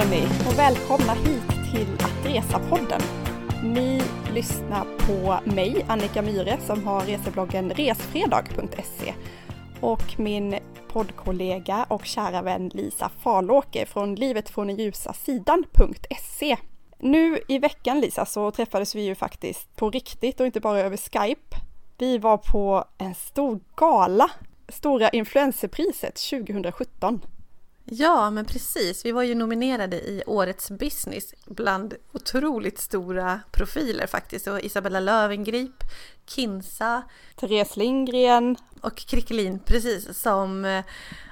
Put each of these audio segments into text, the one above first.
Hej hörni och välkomna hit till Att Resa-podden. Ni lyssnar på mig, Annika Myre, som har resebloggen resfredag.se och min poddkollega och kära vän Lisa Falåker från livet från den ljusa sidan.se. Nu i veckan Lisa så träffades vi ju faktiskt på riktigt och inte bara över Skype. Vi var på en stor gala, Stora influencerpriset 2017. Ja, men precis. Vi var ju nominerade i Årets business bland otroligt stora profiler faktiskt. Var Isabella Lövengrip, Kinsa, Therese Lindgren och Krickelin, precis, som eh,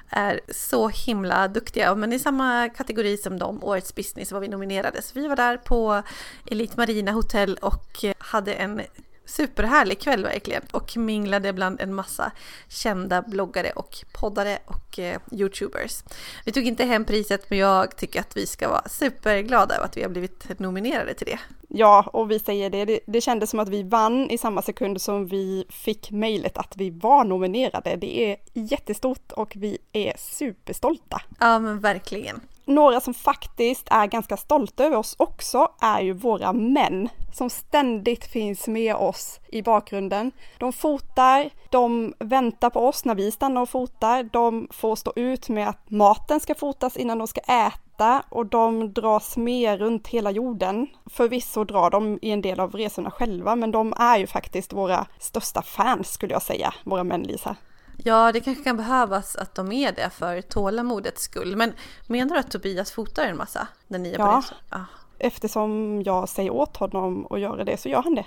är så himla duktiga. Men i samma kategori som dem, Årets business, var vi nominerade. Så vi var där på Elite Marina Hotel och hade en superhärlig kväll verkligen och minglade bland en massa kända bloggare och poddare och eh, youtubers. Vi tog inte hem priset men jag tycker att vi ska vara superglada över att vi har blivit nominerade till det. Ja, och vi säger det. det, det kändes som att vi vann i samma sekund som vi fick mejlet att vi var nominerade. Det är jättestort och vi är superstolta. Ja, men verkligen. Några som faktiskt är ganska stolta över oss också är ju våra män som ständigt finns med oss i bakgrunden. De fotar, de väntar på oss när vi stannar och fotar, de får stå ut med att maten ska fotas innan de ska äta och de dras med runt hela jorden. Förvisso drar de i en del av resorna själva, men de är ju faktiskt våra största fans skulle jag säga, våra män Lisa. Ja, det kanske kan behövas att de är det för tålamodets skull. Men menar du att Tobias fotar en massa när ni är på Ja. resor? Ja. Eftersom jag säger åt honom att göra det så gör han det.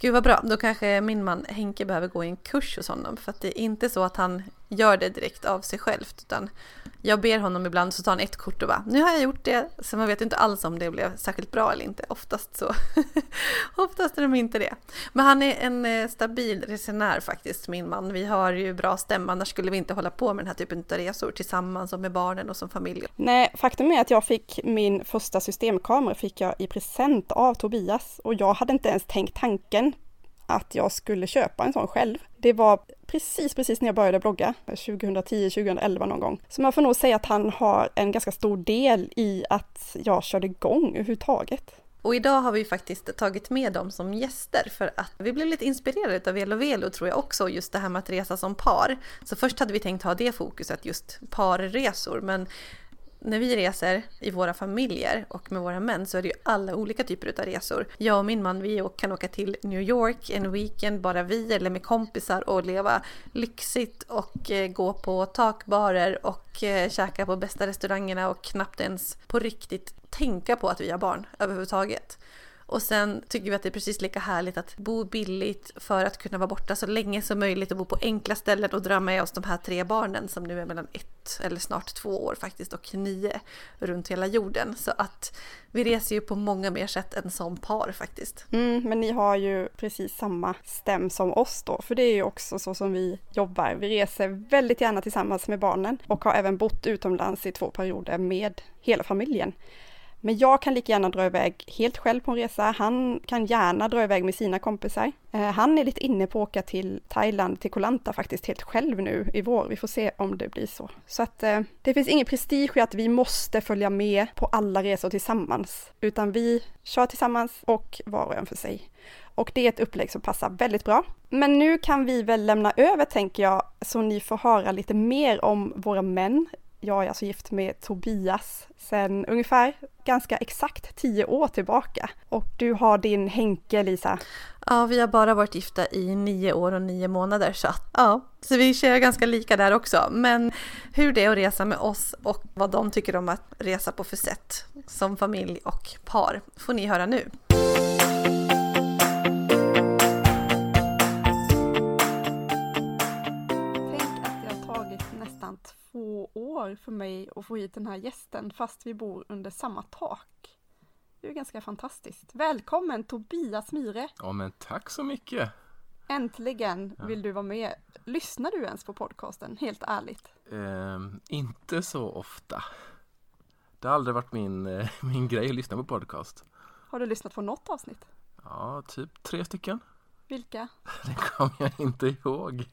Gud vad bra, då kanske min man Henke behöver gå i en kurs hos honom. För att det är inte så att han gör det direkt av sig självt. Utan jag ber honom ibland så tar han ett kort och bara, nu har jag gjort det. Så man vet inte alls om det blev särskilt bra eller inte. Oftast så. Oftast är de inte det. Men han är en eh, stabil resenär faktiskt, min man. Vi har ju bra stämma, annars skulle vi inte hålla på med den här typen av resor tillsammans och med barnen och som familj. Nej, faktum är att jag fick min första systemkamera fick jag i present av Tobias och jag hade inte ens tänkt tanken att jag skulle köpa en sån själv. Det var precis, precis när jag började blogga, 2010, 2011 någon gång. Så man får nog säga att han har en ganska stor del i att jag körde igång överhuvudtaget. Och idag har vi faktiskt tagit med dem som gäster för att vi blev lite inspirerade av Velo Velo tror jag också, just det här med att resa som par. Så först hade vi tänkt ha det fokuset, just parresor, men när vi reser i våra familjer och med våra män så är det ju alla olika typer av resor. Jag och min man vi kan åka till New York en weekend, bara vi eller med kompisar och leva lyxigt och eh, gå på takbarer och eh, käka på bästa restaurangerna och knappt ens på riktigt tänka på att vi har barn överhuvudtaget. Och sen tycker vi att det är precis lika härligt att bo billigt för att kunna vara borta så länge som möjligt och bo på enkla ställen och dra med oss de här tre barnen som nu är mellan ett eller snart två år faktiskt och nio runt hela jorden. Så att vi reser ju på många mer sätt än som par faktiskt. Mm, men ni har ju precis samma stäm som oss då, för det är ju också så som vi jobbar. Vi reser väldigt gärna tillsammans med barnen och har även bott utomlands i två perioder med hela familjen. Men jag kan lika gärna dra iväg helt själv på en resa. Han kan gärna dra iväg med sina kompisar. Eh, han är lite inne på att åka till Thailand, till Koh Lanta faktiskt helt själv nu i vår. Vi får se om det blir så. Så att eh, det finns ingen prestige i att vi måste följa med på alla resor tillsammans, utan vi kör tillsammans och var och en för sig. Och det är ett upplägg som passar väldigt bra. Men nu kan vi väl lämna över tänker jag, så ni får höra lite mer om våra män. Jag är alltså gift med Tobias sedan ungefär ganska exakt tio år tillbaka. Och du har din Henke, Lisa. Ja, vi har bara varit gifta i nio år och nio månader så att ja, så vi kör ganska lika där också. Men hur det är att resa med oss och vad de tycker om att resa på för sätt som familj och par får ni höra nu. Två år för mig att få hit den här gästen fast vi bor under samma tak. Det är ju ganska fantastiskt. Välkommen Tobias Myhre! Ja men tack så mycket! Äntligen vill du vara med. Lyssnar du ens på podcasten? Helt ärligt. Ehm, inte så ofta. Det har aldrig varit min, eh, min grej att lyssna på podcast. Har du lyssnat på något avsnitt? Ja, typ tre stycken. Vilka? Det kommer jag inte ihåg.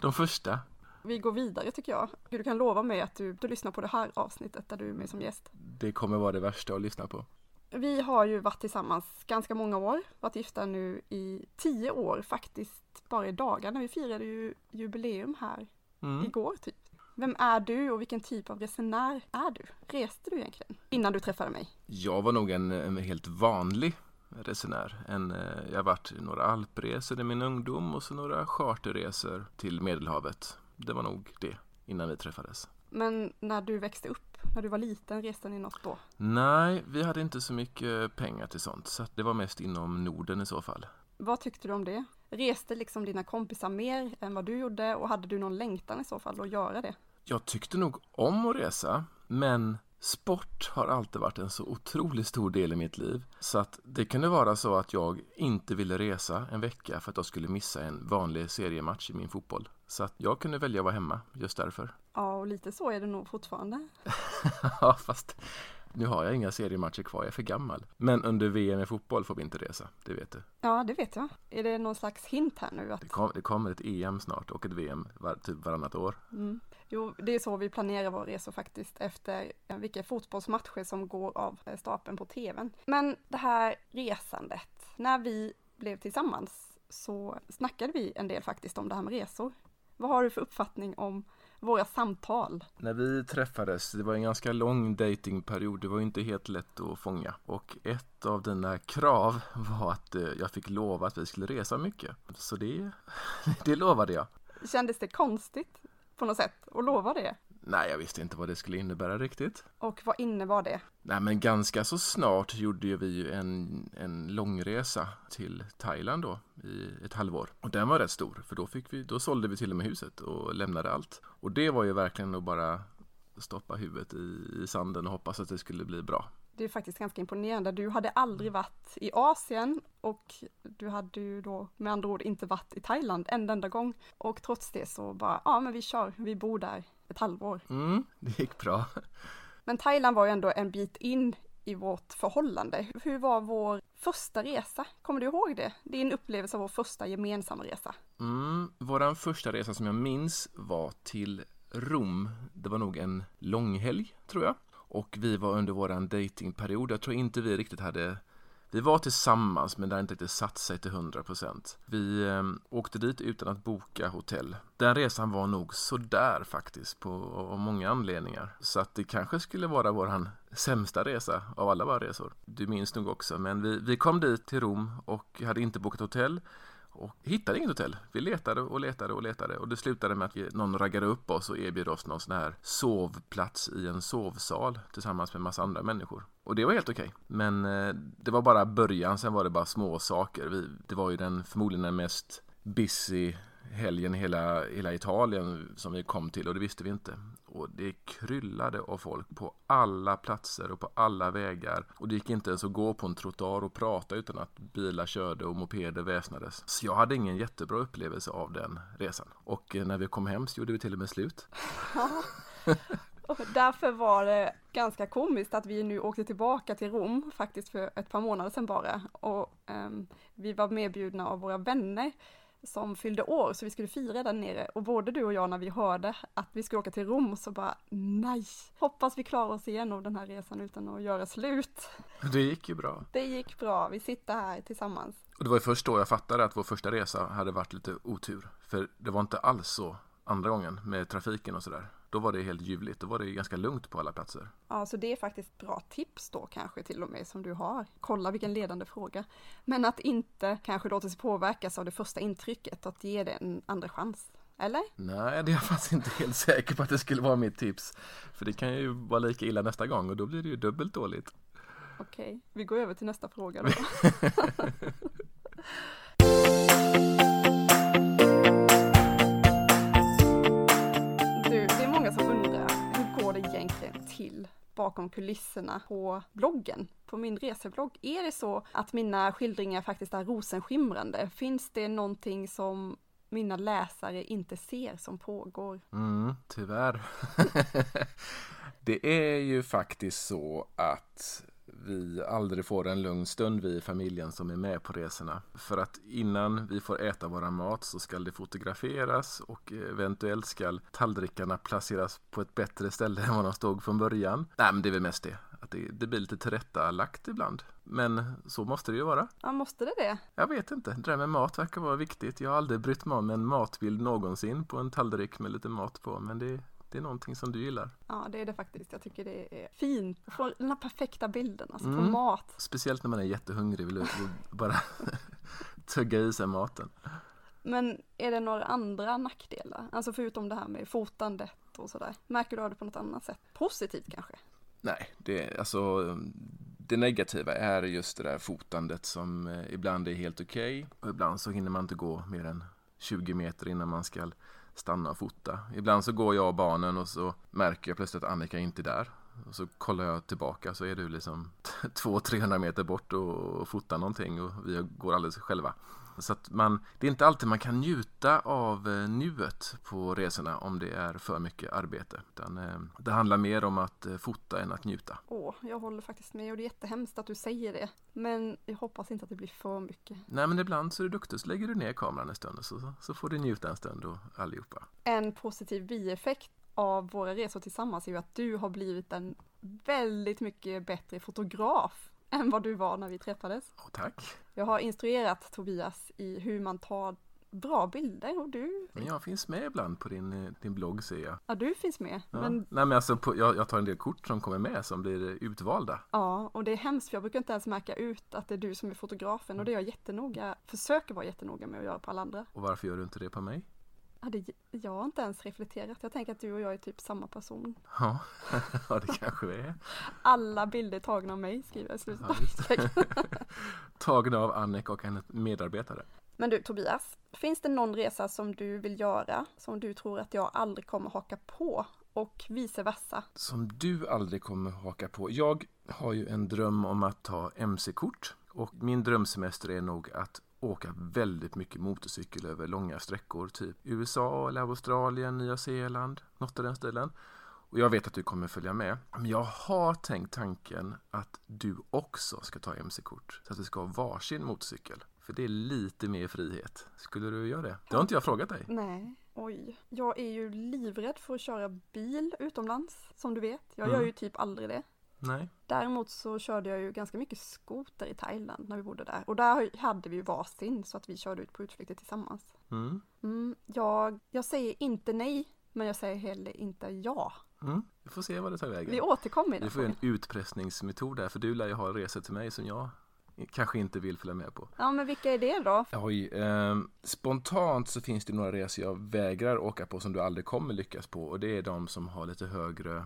De första. Vi går vidare tycker jag. Du kan lova mig att du, du lyssnar på det här avsnittet där du är med som gäst. Det kommer vara det värsta att lyssna på. Vi har ju varit tillsammans ganska många år, varit gifta nu i tio år faktiskt, bara i dagarna. Vi firade ju jubileum här Mm. igår typ. Vem är du och vilken typ av resenär är du? Reste du egentligen innan du träffade mig? Jag var nog en, en helt vanlig resenär. En, eh, jag har varit i några alpresor i min ungdom och så några charterresor till Medelhavet. Det var nog det innan vi träffades. Men när du växte upp, när du var liten, reste ni något då? Nej, vi hade inte så mycket pengar till sånt så det var mest inom Norden i så fall. Vad tyckte du om det? Reste liksom dina kompisar mer än vad du gjorde och hade du någon längtan i så fall att göra det? Jag tyckte nog om att resa, men sport har alltid varit en så otroligt stor del i mitt liv. Så att det kunde vara så att jag inte ville resa en vecka för att jag skulle missa en vanlig seriematch i min fotboll. Så att jag kunde välja att vara hemma just därför. Ja, och lite så är det nog fortfarande. Ja, fast nu har jag inga seriematcher kvar, jag är för gammal. Men under VM i fotboll får vi inte resa, det vet du. Ja, det vet jag. Är det någon slags hint här nu? Att... Det, kom, det kommer ett EM snart och ett VM var, typ varannat år. Mm. Jo, det är så vi planerar våra resor faktiskt efter vilka fotbollsmatcher som går av eh, stapeln på tvn. Men det här resandet, när vi blev tillsammans så snackade vi en del faktiskt om det här med resor. Vad har du för uppfattning om våra samtal? När vi träffades, det var en ganska lång datingperiod, det var inte helt lätt att fånga. Och ett av dina krav var att eh, jag fick lova att vi skulle resa mycket. Så det, det lovade jag. Kändes det konstigt på något sätt att lova det? Nej, jag visste inte vad det skulle innebära riktigt. Och vad innebar det? Nej, men ganska så snart gjorde ju vi ju en, en långresa till Thailand då i ett halvår. Och den var rätt stor, för då, fick vi, då sålde vi till och med huset och lämnade allt. Och det var ju verkligen att bara stoppa huvudet i, i sanden och hoppas att det skulle bli bra. Det är faktiskt ganska imponerande. Du hade aldrig varit i Asien och du hade ju då med andra ord inte varit i Thailand en enda gång. Och trots det så bara, ja men vi kör, vi bor där ett halvår. Mm, det gick bra. Men Thailand var ju ändå en bit in i vårt förhållande. Hur var vår första resa? Kommer du ihåg det? Din upplevelse av vår första gemensamma resa. Mm, våran första resa som jag minns var till Rom. Det var nog en långhelg, tror jag. Och vi var under våran datingperiod. Jag tror inte vi riktigt hade vi var tillsammans men det hade inte riktigt satt sig till 100%. Vi eh, åkte dit utan att boka hotell. Den resan var nog sådär faktiskt på av många anledningar. Så att det kanske skulle vara våran sämsta resa av alla våra resor. Du minns nog också. Men vi, vi kom dit till Rom och hade inte bokat hotell och hittade inget hotell. Vi letade och letade och letade och det slutade med att vi, någon raggade upp oss och erbjöd oss någon sån här sovplats i en sovsal tillsammans med en massa andra människor. Och det var helt okej. Men eh, det var bara början, sen var det bara små saker. Vi, det var ju den förmodligen den mest busy helgen i hela, hela Italien som vi kom till och det visste vi inte. Och det kryllade av folk på alla platser och på alla vägar. Och det gick inte ens att gå på en trottoar och prata utan att bilar körde och mopeder väsnades. Så jag hade ingen jättebra upplevelse av den resan. Och eh, när vi kom hem så gjorde vi till och med slut. Och därför var det ganska komiskt att vi nu åkte tillbaka till Rom, faktiskt för ett par månader sedan bara. Och um, vi var medbjudna av våra vänner som fyllde år, så vi skulle fira där nere. Och både du och jag när vi hörde att vi skulle åka till Rom så bara nej, hoppas vi klarar oss igenom den här resan utan att göra slut. Det gick ju bra. Det gick bra, vi sitter här tillsammans. Och det var ju först då jag fattade att vår första resa hade varit lite otur. För det var inte alls så andra gången med trafiken och sådär. Då var det helt ljuvligt, då var det ganska lugnt på alla platser. Ja, så det är faktiskt bra tips då kanske till och med som du har. Kolla vilken ledande fråga. Men att inte kanske låta sig påverkas av det första intrycket, att ge det en andra chans. Eller? Nej, det är jag faktiskt inte helt säker på att det skulle vara mitt tips. För det kan ju vara lika illa nästa gång och då blir det ju dubbelt dåligt. Okej, vi går över till nästa fråga då. till bakom kulisserna på bloggen, på min reseblogg? Är det så att mina skildringar faktiskt är rosenskimrande? Finns det någonting som mina läsare inte ser som pågår? Mm, tyvärr. det är ju faktiskt så att vi aldrig får en lugn stund vi i familjen som är med på resorna. För att innan vi får äta våra mat så ska det fotograferas och eventuellt ska tallrikarna placeras på ett bättre ställe än vad de stod från början. Nej men det är väl mest det. Att det, det blir lite tillrättalagt ibland. Men så måste det ju vara. Ja, måste det det? Jag vet inte. Det där med mat verkar vara viktigt. Jag har aldrig brytt mig om en matbild någonsin på en tallrik med lite mat på. Men det, det är någonting som du gillar. Ja, det är det faktiskt. Jag tycker det är fint. Få den här perfekta bilden, alltså på Mm. mat. Speciellt när man är jättehungrig vill du vill bara tugga i sig maten. Men är det några andra nackdelar? Alltså förutom det här med fotandet och sådär. Märker du av det på något annat sätt? Positivt kanske? Nej, det, alltså, det negativa är just det där fotandet som eh, ibland är helt okej och ibland så hinner man inte gå mer än 20 meter innan man ska stanna och fota. Ibland så går jag och barnen och så märker jag plötsligt att Annika inte är där. Och så kollar jag tillbaka så är du liksom 200-300 meter bort och fotar någonting och vi går alldeles själva. Så att man, det är inte alltid man kan njuta av eh, nuet på resorna om det är för mycket arbete. Utan, eh, det handlar mer om att eh, fota än att njuta. Åh, jag håller faktiskt med och det är jättehemskt att du säger det. Men jag hoppas inte att det blir för mycket. Nej men ibland så är du duktig så lägger du ner kameran en stund och så, så får du njuta en stund och allihopa. En positiv bieffekt av våra resor tillsammans är ju att du har blivit en väldigt mycket bättre fotograf än vad du var när vi träffades. Och tack! Jag har instruerat Tobias i hur man tar bra bilder och du, Men jag finns med ibland på din, eh, din blogg ser jag. ja du finns med. Ja. Men Nej men alltså på, jag, jag tar en del kort som kommer med som blir utvalda. ja, och det är hemskt för jag brukar inte ens märka ut att det är du som är fotografen och det är jag jättenoga, försöker vara jättenoga med att göra på alla andra. Och varför gör du inte det på mig? Ja, det, jag har inte ens reflekterat. Jag tänker att du och jag är typ samma person. Ja, ja det kanske vi är. Alla bilder tagna av mig skriver jag i slutet av. Tagna av Annika och hennes medarbetare. Men du Tobias, finns det någon resa som du vill göra som du tror att jag aldrig kommer haka på och vice versa? Som du aldrig kommer haka på. Jag har ju en dröm om att ta MC-kort. Och min drömsemester är nog att åka väldigt mycket motorcykel över långa sträckor. Typ USA eller Australien, Nya Zeeland, något av den stilen. Och jag vet att du kommer följa med. Men jag har tänkt tanken att du också ska ta MC-kort. Så att vi ska ha varsin motorcykel. För det är lite mer frihet. Skulle du göra det? Det har inte jag frågat dig. Nej, oj. Jag är ju livrädd för att köra bil utomlands, som du vet. Jag Mm. gör ju typ aldrig det. Nej. Däremot så körde jag ju ganska mycket skoter i Thailand när vi bodde där. Och där hade vi ju varsin så att vi körde ut på utflykter tillsammans. Mm. Mm, jag, jag säger inte nej, men jag säger heller inte ja. Mm. Vi får se vad det tar vägen. Vi återkommer Vi får ju en utpressningsmetod där, för du lär ju ha resor till mig som jag kanske inte vill följa med på. Ja, men vilka är det då? Oj, eh, spontant så finns det några resor jag vägrar åka på som du aldrig kommer lyckas på och det är de som har lite högre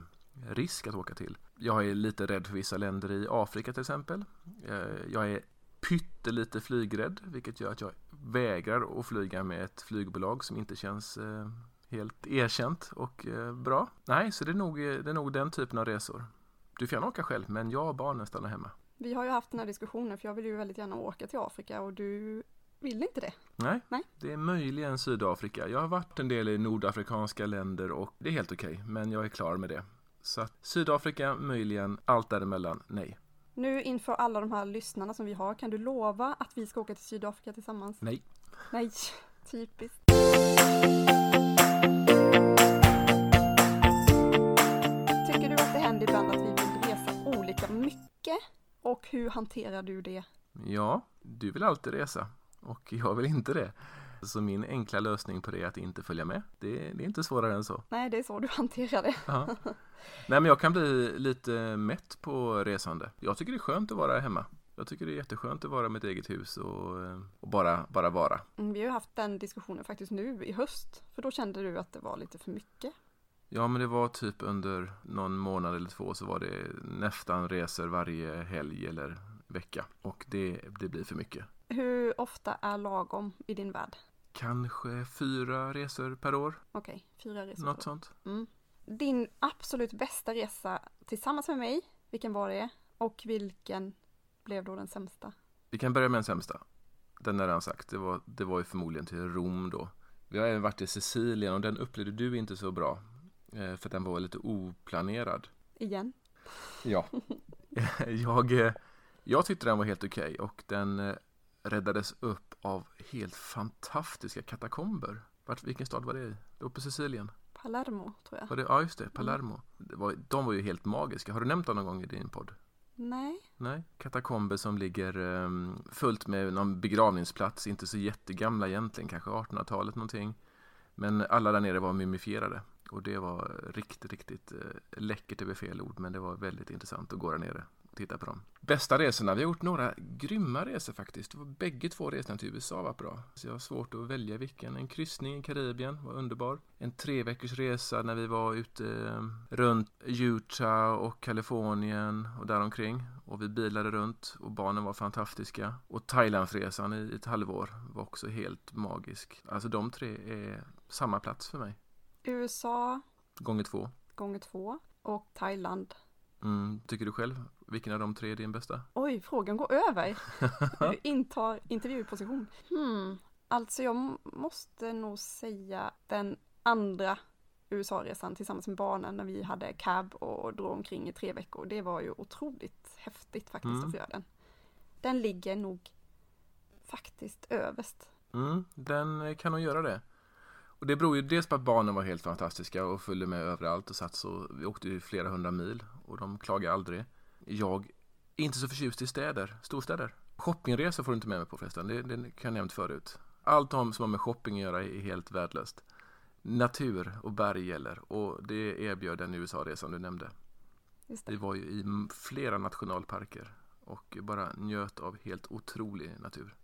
risk att åka till. Jag är lite rädd för vissa länder i Afrika till exempel. Eh, jag är pyttelite flygrädd, vilket gör att jag vägrar att flyga med ett flygbolag som inte känns eh, helt erkänt och eh, bra. Nej, så det är, nog, det är nog den typen av resor. Du får gärna åka själv, men jag och barnen stannar hemma. Vi har ju haft den här diskussionen för jag vill ju väldigt gärna åka till Afrika och du vill inte det. Nej, Nej. det är möjligen Sydafrika. Jag har varit en del i nordafrikanska länder och det är helt okej, men jag är klar med det. Så att Sydafrika, möjligen, allt däremellan, nej. Nu inför alla de här lyssnarna som vi har, kan du lova att vi ska åka till Sydafrika tillsammans? Nej. Nej, typiskt. Tycker du att det händer ibland att vi vill resa olika mycket? Och hur hanterar du det? Ja, du vill alltid resa och jag vill inte det. Så min enkla lösning på det är att inte följa med. Det, det är inte svårare än så. Nej, det är så du hanterar det. Ja. Nej, men jag kan bli lite mätt på resande. Jag tycker det är skönt att vara hemma. Jag tycker det är jätteskönt att vara i mitt eget hus och, eh, och bara, bara vara. Mm, Vi har haft den diskussionen faktiskt nu i höst, för då kände du att det var lite för mycket. Ja, men det var typ under någon månad eller två så var det nästan resor varje helg eller vecka. Och det, det blir för mycket. Hur ofta är lagom i din värld? Kanske fyra resor per år, Okej, fyra resor. något per år. sånt. Mm. Din absolut bästa resa tillsammans med mig, vilken var det? Och vilken blev då den sämsta? Vi kan börja med den sämsta. Den har jag redan sagt. Det var, det var ju förmodligen till Rom då. Vi har även varit i Sicilien och den upplevde du inte så bra. eh, För den var lite oplanerad. Igen? Ja. Jag, eh, jag tyckte den var helt okej och den eh, räddades upp av helt fantastiska katakomber. Vart, vilken stad var det i? Det var på Sicilien. Palermo tror jag. Var det, ja, just det. Palermo. Det var, de var ju helt magiska. Har du nämnt dem någon gång i din podd? Nej. Nej, katakomber som ligger um, fullt med någon begravningsplats, inte så jättegamla egentligen, kanske 1800-talet någonting. Men alla där nere var mumifierade och det var riktigt, riktigt uh, läckert över fel ord, men det var väldigt intressant att gå där nere titta på dem. Bästa resorna, vi har gjort några grymma resor faktiskt. Bägge två resorna till USA var bra, så jag har svårt att välja vilken. En kryssning i Karibien var underbar. En tre veckors resa när vi var ute um, runt Utah och Kalifornien och däromkring och vi bilade runt och barnen var fantastiska. Och Thailandsresan i ett halvår var också helt magisk. Alltså de tre är samma plats för mig. USA Gånger två. gånger två och Thailand. Mm, tycker du själv? Vilken av de tre är din bästa? Oj, frågan går över. Du intar intervjuposition. Hmm. Alltså jag måste nog säga den andra USA-resan tillsammans med barnen när vi hade cab och drog omkring i tre veckor. Det var ju otroligt häftigt faktiskt Mm. att få göra den. Den ligger nog faktiskt överst. Mm, den kan nog göra det. Och det beror ju dels på att barnen var helt fantastiska och följde med överallt och satt så, vi åkte ju flera hundra mil och de klagade aldrig. Jag är inte så förtjust i städer, storstäder. Shoppingresor får du inte med mig på förresten, det, det kan jag nämnt förut. Allt om som har med shopping att göra är helt värdelöst. Natur och berg gäller och det erbjöd den USA-resan du nämnde. Vi var ju i flera nationalparker och bara njöt av helt otrolig natur.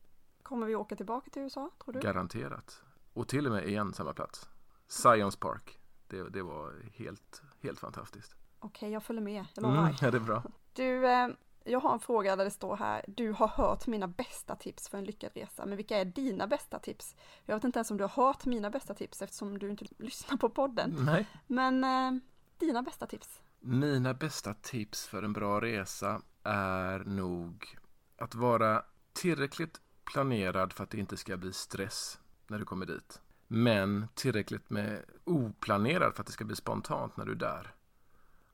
Kommer vi åka tillbaka till USA, tror du? Garanterat. Och till och med igen samma plats. Science Park. Det, det var helt, helt fantastiskt. Okej, jag följer med. Jag lovar. Mm, ja, det är bra. Du, eh, jag har en fråga där det står här. Du har hört mina bästa tips för en lyckad resa. Men vilka är dina bästa tips? Jag vet inte ens om du har hört mina bästa tips eftersom du inte lyssnar på podden. Nej. Men eh, dina bästa tips? Mina bästa tips för en bra resa är nog att vara tillräckligt planerad för att det inte ska bli stress när du kommer dit. Men tillräckligt med oplanerad för att det ska bli spontant när du är där.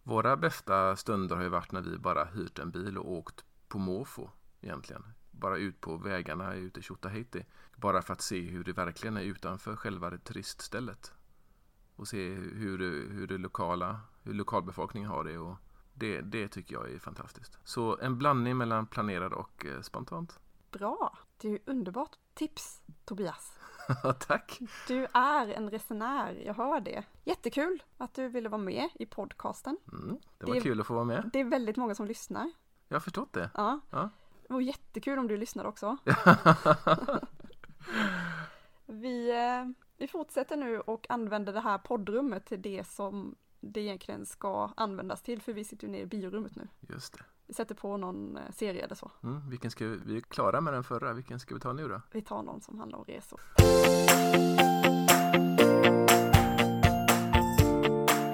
Våra bästa stunder har ju varit när vi bara hyrt en bil och åkt på måfå egentligen. Bara ut på vägarna ute i Tjotahejti. Bara för att se hur det verkligen är utanför själva det turiststället. Och se hur, det- hur det lokala, hur lokalbefolkningen har det och det, det tycker jag är fantastiskt. Så en blandning mellan planerad och eh, spontant. Bra! Det är ju underbart tips, Tobias. Tack! Du är en resenär, jag hör det. Jättekul att du ville vara med i podcasten. Mm, det var Det- kul att få vara med. Det är väldigt många som lyssnar. Jag har förstått det. Ja. Ja. Det var jättekul om du lyssnade också. Vi, eh, vi fortsätter nu och använder det här poddrummet till det som det egentligen ska användas till, för vi sitter ju nere i biorummet nu. Just det. Vi sätter på någon eh, serie eller så. Mm, vilken ska vi, vi är klara med den förra, vilken ska vi ta nu då? Vi tar någon som handlar om resor.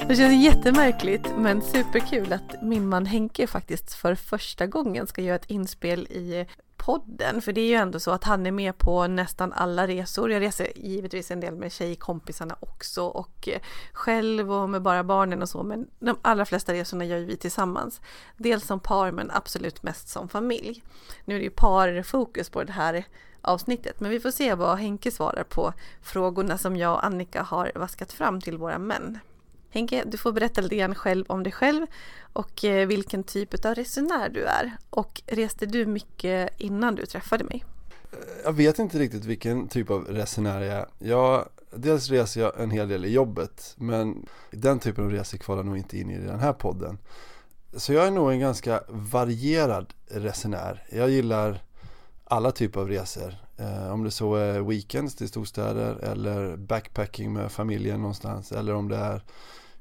Det känns jättemärkligt men superkul att min man Henke faktiskt för första gången ska göra ett inspel i podden. För det är ju ändå så att han är med på nästan alla resor. Jag reser givetvis en del med tjejkompisarna också och eh, själv och med bara barnen och så. Men de allra flesta resorna gör ju vi tillsammans. Dels som par men absolut mest som familj. Nu är det ju parfokus på det här avsnittet men vi får se vad Henke svarar på frågorna som jag och Annika har vaskat fram till våra män. Henke, du får berätta lite grann själv om dig själv och eh, vilken typ av resenär du är. Och reste du mycket innan du träffade mig? Jag vet inte riktigt vilken typ av resenär jag är. Jag, dels reser jag en hel del i jobbet, men den typen av resor kvalar nog inte in i den här podden. Så jag är nog en ganska varierad resenär. Jag gillar alla typer av resor. Eh, om det så är weekends till storstäder eller backpacking med familjen någonstans eller om det är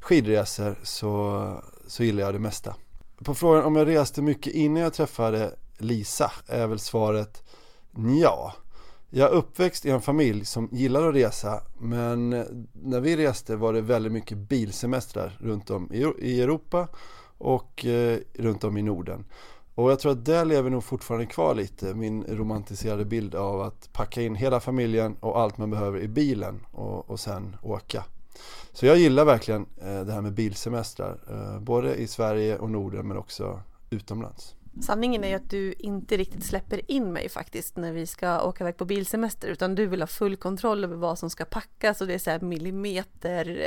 skidresor så, så gillar jag det mesta. På frågan om jag reste mycket innan jag träffade Lisa är väl svaret ja. Jag är uppväxt i en familj som gillar att resa men när vi reste var det väldigt mycket bilsemestrar runt om i Europa och eh, runt om i Norden. Och jag tror att det lever nog fortfarande kvar lite, min romantiserade bild av att packa in hela familjen och allt man behöver i bilen och, och sen åka. Så jag gillar verkligen eh, det här med bilsemestrar, eh, både i Sverige och Norden men också utomlands. Sanningen är ju att du inte riktigt släpper in mig faktiskt när vi ska åka iväg på bilsemester utan du vill ha full kontroll över vad som ska packas och det är så här millimeter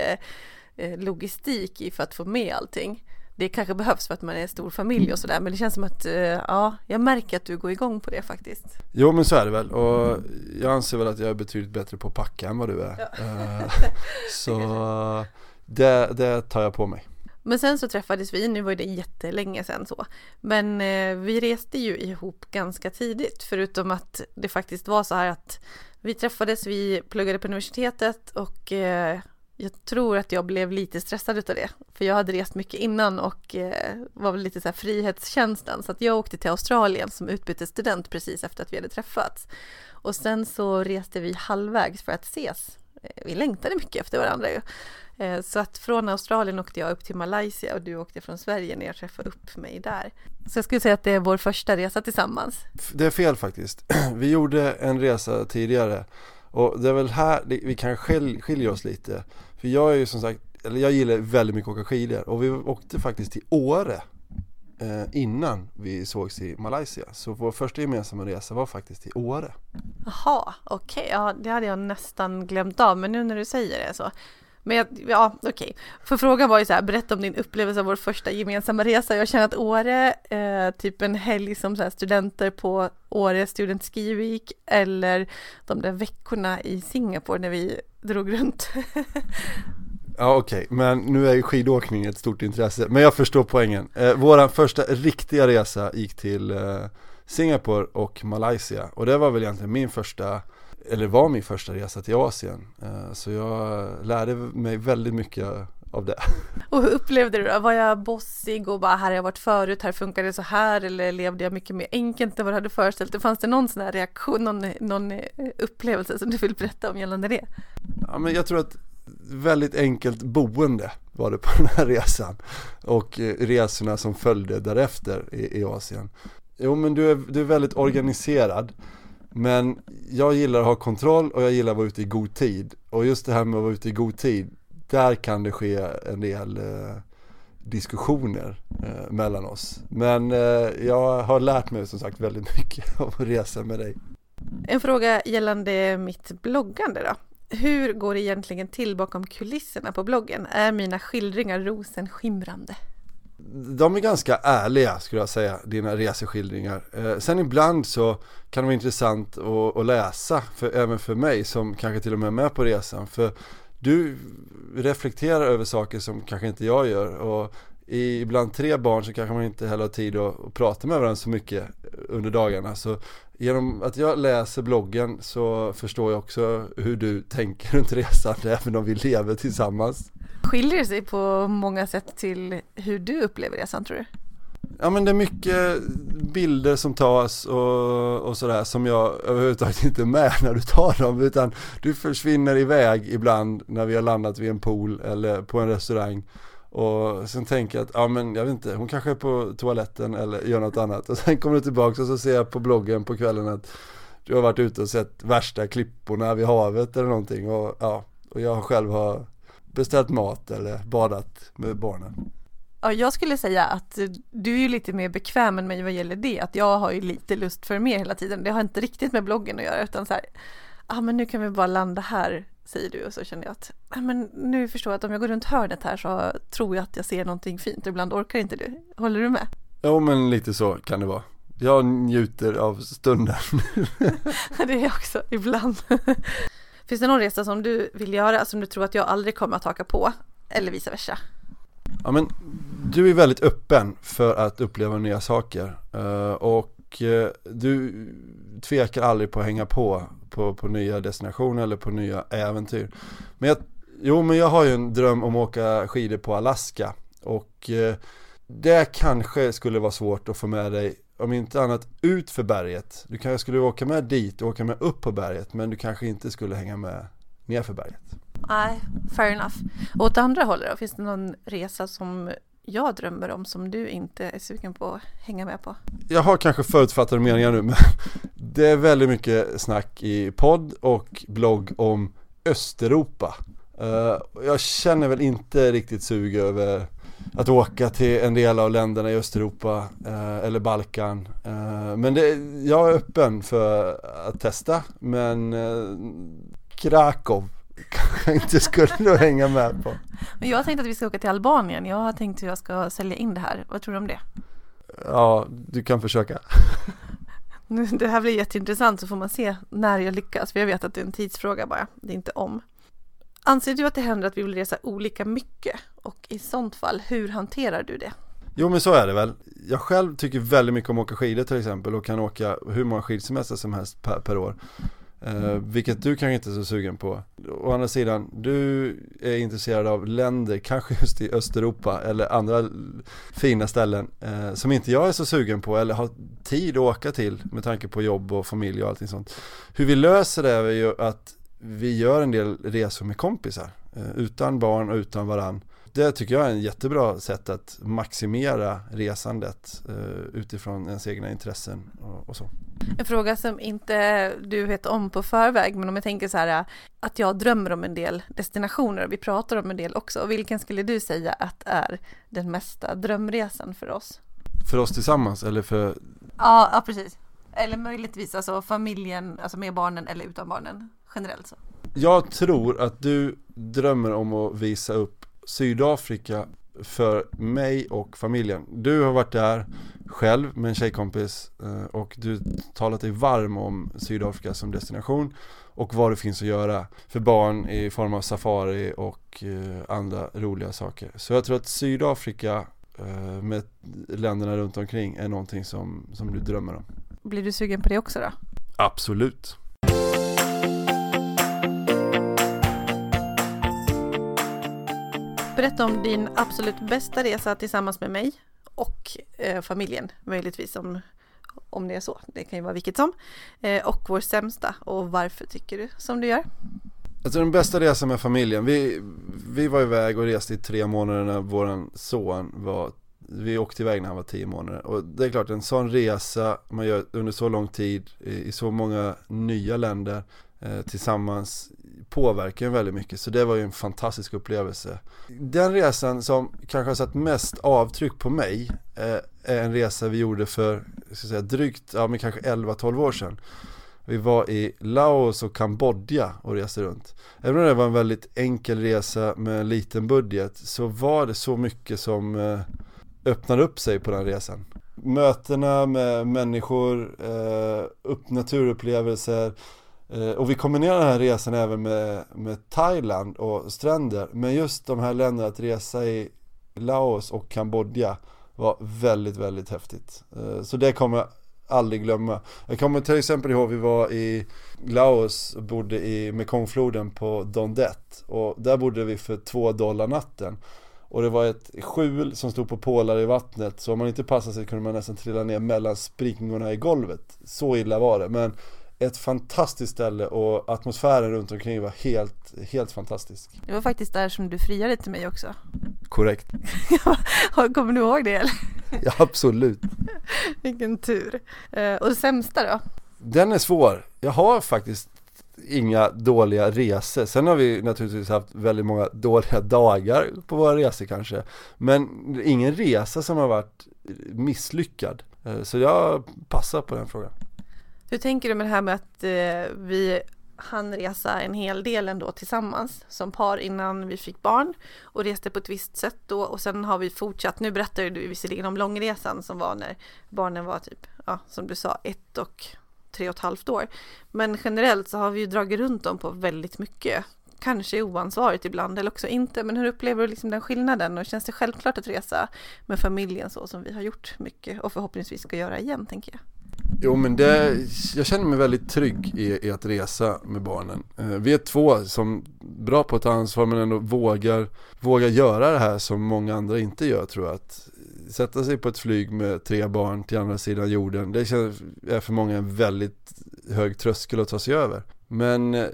eh, logistik i för att få med allting det kanske behövs för att man är en stor familj och sådär men det känns som att ja, jag märker att du går igång på det faktiskt. Jo men så är det väl och jag anser väl att jag är betydligt bättre på att packa än vad du är. Ja. Eh, så det, det tar jag på mig. Men sen så träffades vi, nu var det jättelänge sedan så. Men eh, vi reste ju ihop ganska tidigt förutom att det faktiskt var så här att vi träffades, vi pluggade på universitetet och eh, jag tror att jag blev lite stressad utav det. För jag hade rest mycket innan och eh, var väl lite så här frihetskänslan. Så att jag åkte till Australien som utbytesstudent precis efter att vi hade träffats. Och sen så reste vi halvvägs för att ses. Eh, vi längtade mycket efter varandra ju. Eh, så att från Australien åkte jag upp till Malaysia och du åkte från Sverige när jag träffade upp mig där. Så jag skulle säga att det är vår första resa tillsammans. Det är fel faktiskt. Vi gjorde en resa tidigare och det är väl här vi kan skilja oss lite. För jag är ju som sagt, eller jag gillar väldigt mycket att åka skidor och vi åkte faktiskt till Åre eh, innan vi sågs i Malaysia. Så vår första gemensamma resa var faktiskt till Åre. Jaha, okej, okay. ja det hade jag nästan glömt av men nu när du säger det så men jag, ja, okej. Okay. För frågan var ju så här, berätta om din upplevelse av vår första gemensamma resa. Jag känner att Åre, eh, typ en helg som så studenter på Åre Student Ski Week eller de där veckorna i Singapore när vi drog runt. Ja okej, okay. men nu är ju skidåkning ett stort intresse, men jag förstår poängen. Eh, våran första riktiga resa gick till eh, Singapore och Malaysia och det var väl egentligen min första eller var min första resa till Asien. Eh, så jag lärde mig väldigt mycket av det. Och hur upplevde du det? Var jag bossig och bara här har jag varit förut, här funkar det så här eller levde jag mycket mer enkelt än vad du hade föreställt dig? Fanns det någon sån här reaktion, någon, någon eh, upplevelse som du vill berätta om gällande det? Ja men jag tror att väldigt enkelt boende var det på den här resan och eh, resorna som följde därefter i, i Asien. Jo men du är, du är väldigt organiserad men jag gillar att ha kontroll och jag gillar att vara ute i god tid. Och just det här med att vara ute i god tid, där kan det ske en del eh, diskussioner eh, mellan oss. Men eh, jag har lärt mig som sagt väldigt mycket av att resa med dig. En fråga gällande mitt bloggande då. Hur går det egentligen till bakom kulisserna på bloggen? Är mina skildringar rosenskimrande? De är ganska ärliga skulle jag säga, dina reseskildringar. Eh, sen ibland så kan det vara intressant att, att läsa, för, även för mig som kanske till och med är med på resan. För du reflekterar över saker som kanske inte jag gör. Och i, ibland tre barn så kanske man inte heller har tid att, att prata med varandra så mycket under dagarna. Så genom att jag läser bloggen så förstår jag också hur du tänker runt resan, även om vi lever tillsammans. Skiljer det sig på många sätt till hur du upplever resan tror du? Ja men det är mycket bilder som tas och, och sådär som jag överhuvudtaget inte är med när du tar dem utan du försvinner iväg ibland när vi har landat vid en pool eller på en restaurang. Och sen tänker jag att, ja men jag vet inte, hon kanske är på toaletten eller gör något annat. Och sen kommer du tillbaka och så ser jag på bloggen på kvällen att du har varit ute och sett värsta klipporna vid havet eller någonting. Och ja, och jag själv har beställt mat eller badat med barnen. Ja, jag skulle säga att du är ju lite mer bekväm än mig vad gäller det, att jag har ju lite lust för mer hela tiden. Det har inte riktigt med bloggen att göra, utan så här, ja ah, men nu kan vi bara landa här, säger du, och så känner jag att, ah, men nu förstår jag att om jag går runt hörnet här så tror jag att jag ser någonting fint, ibland orkar inte du. Håller du med? Jo, men lite så kan det vara. Jag njuter av stunden. det är jag också, ibland. Finns det någon resa som du vill göra som du tror att jag aldrig kommer att haka på? Eller vice versa? Ja men du är väldigt öppen för att uppleva nya saker eh, och eh, du tvekar aldrig på att hänga på, på på nya destinationer eller på nya äventyr. Men jag, jo men jag har ju en dröm om att åka skidor på Alaska och eh, det kanske skulle vara svårt att få med dig om inte annat ut för berget. Du kanske skulle åka med dit och åka med upp på berget men du kanske inte skulle hänga med ner för berget. Nej, fair enough. Och åt andra hållet då, finns det någon resa som jag drömmer om som du inte är sugen på att hänga med på? Jag har kanske förutfattade meningar nu men det är väldigt mycket snack i podd och blogg om Östeuropa. Uh, jag känner väl inte riktigt sug över att åka till en del av länderna i Östeuropa uh, eller Balkan. Uh, men det, jag är öppen för att testa men Krakow kanske inte skulle hänga med på. Men jag har tänkt att vi ska åka till Albanien. Jag har tänkt hur jag ska sälja in det här. Vad tror du om det? Ja, du kan försöka. Det här blir jätteintressant så får man se när jag lyckas. För jag vet att det är en tidsfråga bara. Det är inte om. Anser du att det händer att vi vill resa olika mycket? Och i sånt fall, hur hanterar du det? Jo men så är det väl. Jag själv tycker väldigt mycket om att åka skidor till exempel och kan åka hur många skidsemester som helst per, per år. Eh, vilket du kanske inte är så sugen på. Å andra sidan, du är intresserad av länder, kanske just i Östeuropa eller andra fina ställen eh, som inte jag är så sugen på eller har tid att åka till med tanke på jobb och familj och allting sånt. Hur vi löser det är ju att vi gör en del resor med kompisar, eh, utan barn och utan varann. Det tycker jag är en jättebra sätt att maximera resandet eh, utifrån ens egna intressen och, och så. En fråga som inte du vet om på förväg, men om jag tänker så här att jag drömmer om en del destinationer och vi pratar om en del också. Vilken skulle du säga att är den mesta drömresan för oss? För oss tillsammans eller för? Ja, ja precis. Eller möjligtvis alltså familjen, alltså med barnen eller utan barnen generellt så. Jag tror att du drömmer om att visa upp Sydafrika för mig och familjen. Du har varit där själv med en tjejkompis eh, och du talat dig varm om Sydafrika som destination och vad det finns att göra för barn i form av safari och eh, andra roliga saker. Så jag tror att Sydafrika eh, med länderna runt omkring är någonting som, som du drömmer om. Blir du sugen på det också då? Absolut. Berätta om din absolut bästa resa tillsammans med mig och eh, familjen, möjligtvis om, om det är så. Det kan ju vara vilket som. Eh, och vår sämsta och varför tycker du som du gör? Alltså den bästa resan med familjen, vi, vi var iväg och reste i tre månader när våran son var vi åkte iväg när han var tio månader och det är klart en sån resa man gör under så lång tid i, så många nya länder eh, tillsammans påverkar en väldigt mycket så det var ju en fantastisk upplevelse. Den resan som kanske har satt mest avtryck på mig eh, är en resa vi gjorde för ska säga, drygt, ja men kanske 11-12 år sedan. Vi var i Laos och Kambodja och reste runt. Även om det var en väldigt enkel resa med en liten budget så var det så mycket som eh, öppnar upp sig på den resan. Mötena med människor, eh, upp naturupplevelser, Eh, och vi kombinerar den här resan även med, med Thailand och stränder. Men just de här länderna att resa i Laos och Kambodja var väldigt, väldigt häftigt. Eh, så det kommer jag aldrig glömma. Jag kommer till exempel ihåg vi var i Laos och bodde i Mekongfloden på Don Det. Och där bodde vi för två dollar natten. Och det var ett skjul som stod på pålar i vattnet så om man inte passade sig kunde man nästan trilla ner mellan springorna i golvet. Så illa var det. Men ett fantastiskt ställe och atmosfären runt omkring var helt, helt fantastisk. Det var faktiskt där som du friade till mig också. Korrekt. Kommer du ihåg det eller? Ja, absolut. Vilken tur. Eh, och det sämsta då? Den är svår. Jag har faktiskt inga dåliga resor. Sen har vi naturligtvis haft väldigt många dåliga dagar på våra resor kanske. Men ingen resa som har varit misslyckad. Eh, så jag passar på den frågan. Hur tänker du med det här med att eh, vi hann resa en hel del ändå tillsammans som par innan vi fick barn och reste på ett visst sätt då och sen har vi fortsatt. Nu berättade du visserligen om långresan som var när barnen var typ, ja som du sa, ett och tre och ett halvt år. Men generellt så har vi ju dragit runt dem på väldigt mycket. Kanske oansvarigt ibland eller också inte. Men hur upplever du liksom den skillnaden och känns det självklart att resa med familjen så som vi har gjort mycket och förhoppningsvis ska göra igen tänker jag? Jo men det, jag känner mig väldigt trygg i, i att resa med barnen. Eh, vi är två som är bra på att ta ansvar men ändå vågar, vågar göra det här som många andra inte gör tror jag. Att sätta sig på ett flyg med tre barn till andra sidan jorden, det är för många en väldigt hög tröskel att ta sig över. Men eh,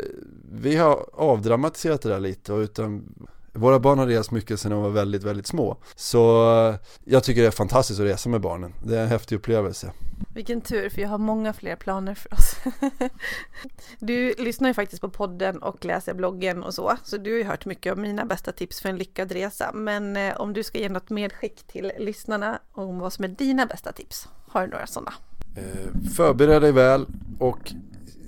vi har avdramatiserat det där lite och utan våra barn har rest mycket sedan de var väldigt, väldigt små. Så jag tycker det är fantastiskt att resa med barnen. Det är en häftig upplevelse. Vilken tur, för jag har många fler planer för oss. du lyssnar ju faktiskt på podden och läser bloggen och så, så du har ju hört mycket om mina bästa tips för en lyckad resa. Men eh, om du ska ge något medskick till lyssnarna om vad som är dina bästa tips, har du några sådana? Eh, förbered dig väl och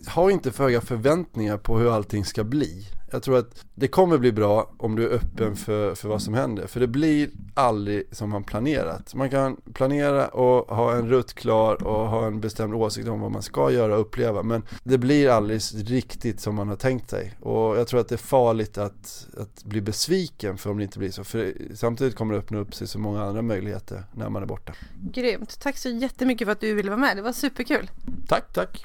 ha inte för höga förväntningar på hur allting ska bli. Jag tror att det kommer bli bra om du är öppen för, för vad som händer. För det blir aldrig som man planerat. Man kan planera och ha en rutt klar och ha en bestämd åsikt om vad man ska göra och uppleva. Men det blir aldrig riktigt som man har tänkt sig. Och jag tror att det är farligt att, att bli besviken för om det inte blir så. För samtidigt kommer det öppna upp sig så många andra möjligheter när man är borta. Grymt. Tack så jättemycket för att du ville vara med. Det var superkul. Tack, tack.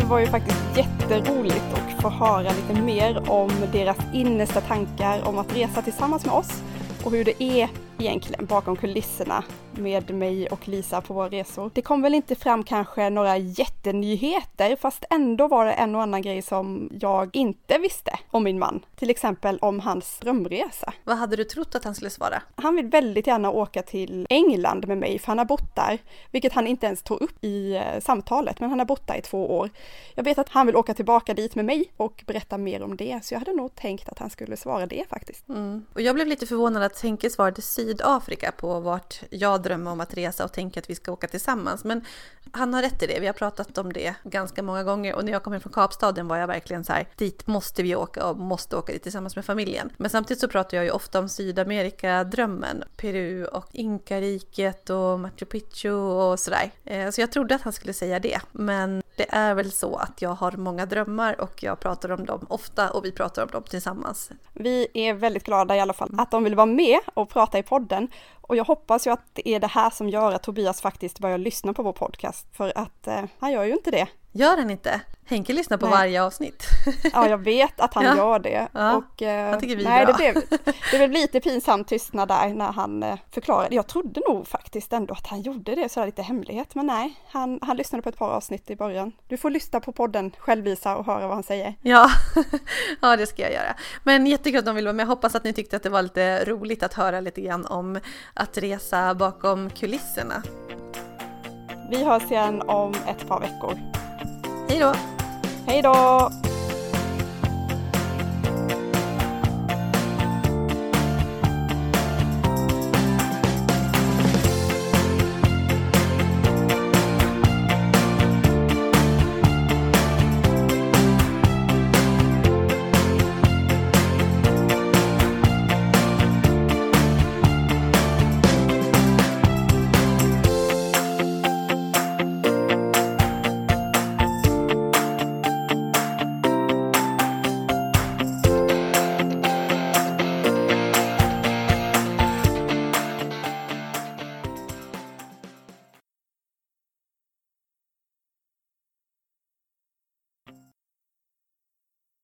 Det var ju faktiskt jätteroligt att få höra lite mer om deras innersta tankar om att resa tillsammans med oss och hur det är egentligen bakom kulisserna med mig och Lisa på våra resor. Det kom väl inte fram kanske några jättenyheter fast ändå var det en och annan grej som jag inte visste om min man. Till exempel om hans drömresa. Vad hade du trott att han skulle svara? Han vill väldigt gärna åka till England med mig för han har bott där, vilket han inte ens tog upp i eh, samtalet, men han har bott där i två år. Jag vet att han vill åka tillbaka dit med mig och berätta mer om det, så jag hade nog tänkt att han skulle svara det faktiskt. Mm. Och jag blev lite förvånad att Henke svarade Sydafrika på vart jag drömmer om att resa och tänker att vi ska åka tillsammans. Men han har rätt i det. Vi har pratat om det ganska många gånger och när jag kom hem från Kapstaden var jag verkligen så här, dit måste vi åka och måste åka dit tillsammans med familjen. Men samtidigt så pratar jag ju ofta om Sydamerika-drömmen, Peru och Inkariket och Machu Picchu och sådär. Eh, så jag trodde att han skulle säga det, men det är väl så att jag har många drömmar och jag pratar om dem ofta och vi pratar om dem tillsammans. Vi är väldigt glada i alla fall att de vill vara med och prata i podden och jag hoppas ju att det är det här som gör att Tobias faktiskt börjar lyssna på vår podcast, för att eh, han gör ju inte det. Gör han inte? Henke lyssnar på nej. varje avsnitt. Ja, jag vet att han ja. gör det. Ja, och, eh, han tycker vi nej, bra. Det blev, det blev lite pinsam tystnad där när han eh, förklarade. Jag trodde nog faktiskt ändå att han gjorde det, så lite hemlighet, men nej, han, han lyssnade på ett par avsnitt i början. Du får lyssna på podden självvisa och höra vad han säger. Ja, ja det ska jag göra. Men jättekul att de vill vara med. Jag hoppas att ni tyckte att det var lite roligt att höra lite grann om att resa bakom kulisserna. Vi hörs igen om ett par veckor. Hej då! Hej då!